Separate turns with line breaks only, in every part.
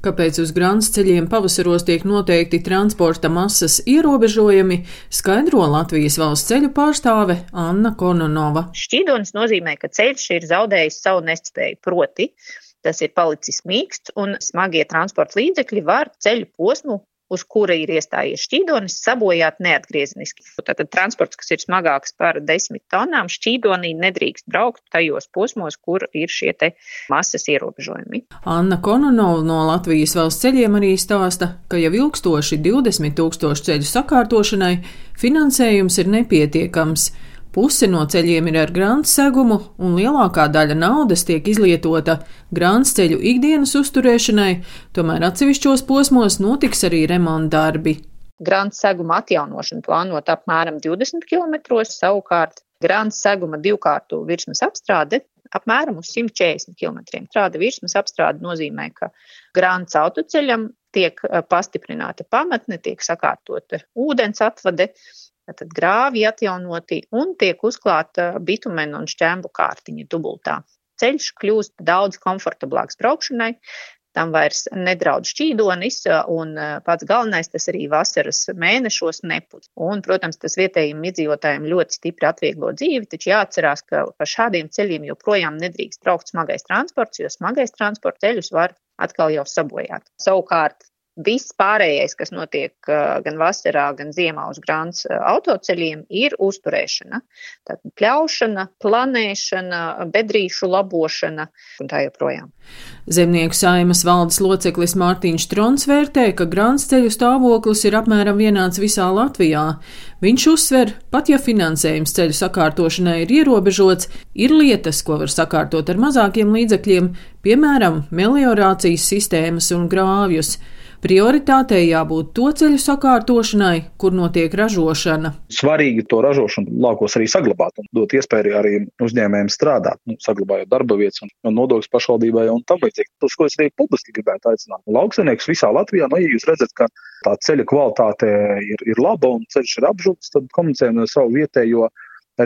Kāpēc uz grāns ceļiem pavasaros tiek noteikti transporta masas ierobežojumi, skaidro Latvijas valsts ceļu pārstāve Anna Kononova.
Šķīdonis nozīmē, ka ceļš ir zaudējis savu nespēju, proti tas ir palicis mīksts un smagie transporta līdzekļi var ceļu posmu uz kura ir iestājies šķīdonis, sabojāt neatgriezeniski. Tātad transports, kas ir smagāks par desmit tonām, šķīdonī nedrīkst braukt tajos posmos, kur ir šie te masas ierobežojumi.
Anna Kononova no Latvijas valsts ceļiem arī stāsta, ka jau ilgstoši 20 tūkstošu ceļu sakārtošanai finansējums ir nepietiekams. Puse no ceļiem ir ar grāns segumu, un lielākā daļa naudas tiek izlietota grāns ceļu ikdienas uzturēšanai, tomēr atsevišķos posmos notiks arī remonta darbi.
Grāns seguma atjaunošana plānot apmēram 20 km, savukārt grāns seguma divkārtu virsmas apstrāde apmēram uz 140 km. Tāda virsmas apstrāde nozīmē, ka grāns autoceļam tiek eh, pastiprināta pamatne, tiek sakārtota ūdens atvade, tad grāvi atjaunoti un tiek uzklāta bitumena un šķēmbu kārtiņa dubultā. Ceļš kļūst daudz komfortablāks braukšanai, tam vairs nedraudz šķīdonis, un pats galvenais tas arī vasaras mēnešos nepūs. Un, protams, tas vietējiem iedzīvotājiem ļoti stipri atvieglo dzīvi, taču jāatcerās, ka pa šādiem ceļiem joprojām nedrīkst braukt smagais transports, jo smagais transports ceļus var atkal jau sabojāt. Savukārt Viss pārējais, kas notiek gan vasarā, gan ziemā uz grāns autoceļiem, ir uzturēšana. Tātad pļaušana, planēšana, bedrīšu labošana un tā joprojām.
Zemnieku saimas valdes loceklis Mārtiņš Trons vērtē, ka grāns ceļu stāvoklis ir apmēram vienāds visā Latvijā. Viņš uzsver, pat ja finansējums ceļu sakārtošanai ir ierobežots, ir lietas, ko var sakārtot ar mazākiem līdzekļiem, piemēram, meliorācijas sistēmas un grāvjus. Prioritātei jābūt to ceļu sakārtošanai, kur notiek ražošana.
Svarīgi to ražošanu laukos arī saglabāt un dot iespēju arī uzņēmējiem strādāt, nu, saglabājot darba vietas un, un nodokļus pašvaldībai un tam līdzīgi. Tas, ko es arī publiski gribētu aicināt, lauksainiekus visā Latvijā, nu, ja jūs redzat, ka tā ceļa kvalitāte ir, ir laba un ceļš ir apžūts, tad komunicējam ar savu vietējo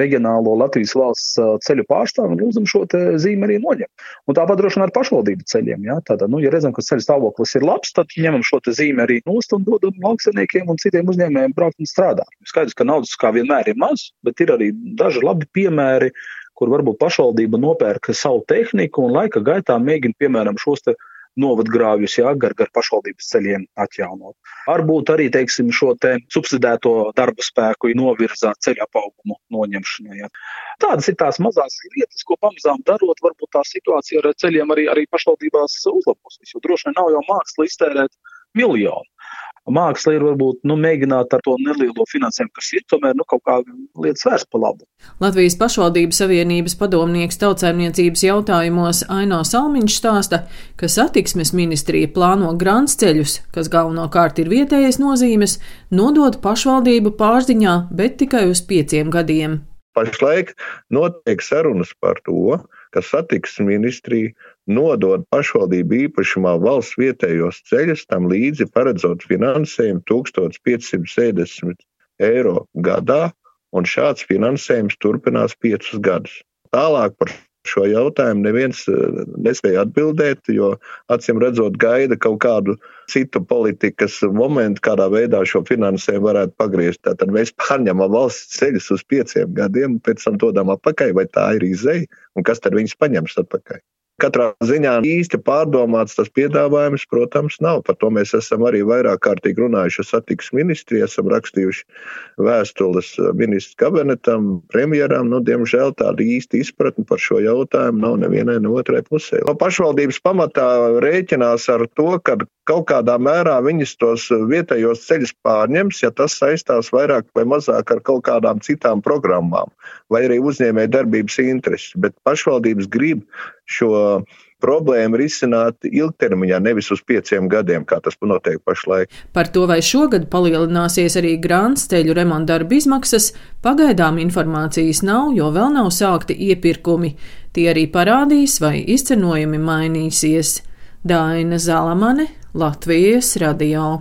reģionālo Latvijas valsts ceļu pārstāvi un lūdzam šo zīmi arī noņemt. Un tāpat droši vien ar pašvaldību ceļiem. Ja? Tātad, nu, ja redzam, ka ceļu stāvoklis ir labs, tad ņemam šo zīmi arī nost un dodam lauksaimniekiem un citiem uzņēmējiem braukt un strādāt. Skaidrs, ka naudas kā vienmēr ir maz, bet ir arī daži labi piemēri, kur varbūt pašvaldība nopērka savu tehniku un laika gaitā mēģina, piemēram, šos te novadgrāvjus, jā, gar, gar pašvaldības ceļiem atjaunot. Varbūt arī, teiksim, šo te subsidēto darba spēku novirzāt ceļa apaugumu noņemšanai. Jā. Tādas ir tās mazās lietas, ko pamazām darot, varbūt tā situācija ar ceļiem arī, arī pašvaldībās uzlabosies, jo droši vien nav jau māksla iztērēt miljonu māksla ir varbūt nu, mēģināt ar to nelielo finansējumu, kas ir, tomēr nu, kaut kā lietas vērst pa labu.
Latvijas pašvaldības savienības padomnieks tautsēmniecības jautājumos Aino Salmiņš stāsta, ka satiksmes ministrija plāno grants ceļus, kas galvenokārt ir vietējas nozīmes, nodot pašvaldību pārziņā, bet tikai uz pieciem gadiem.
Pašlaik notiek sarunas par to, ka satiksmes ministrija nodod pašvaldību īpašumā valsts vietējos ceļus, tam līdzi paredzot finansējumu 1570 eiro gadā, un šāds finansējums turpinās piecus gadus. Tālāk par šo jautājumu neviens eh, nespēja atbildēt, jo acīm redzot, gaida kaut kādu citu politikas momentu, kādā veidā šo finansējumu varētu pagriezt. Tad mēs pārņemam valsts ceļus uz pieciem gadiem, pēc tam dodam atpakaļ, vai tā ir izēja, un kas tad viņus paņems atpakaļ. Katrā ziņā īsti pārdomāts tas piedāvājums, protams, nav. Par to mēs esam arī vairāk kārtīgi runājuši ar satiksmes ministriju, esam rakstījuši vēstules ministru kabinetam, premjeram. Nu, diemžēl tāda īsta izpratne par šo jautājumu nav nevienai no otrai pusē. No pašvaldības pamatā rēķinās ar to, ka kaut kādā mērā viņas tos vietējos ceļus pārņems, ja tas saistās vairāk vai mazāk ar kaut kādām citām programmām, vai arī uzņēmē darbības intereses. Bet pašvaldības grib šo problēmu risināt ilgtermiņā, nevis uz pieciem gadiem, kā tas notiek pašlaik.
Par to, vai šogad palielināsies arī grāns ceļu remonta darba izmaksas, pagaidām informācijas nav, jo vēl nav sākti iepirkumi. Tie arī parādīs, vai izcenojumi mainīsies. Daina Zalamane, Latvijas radio.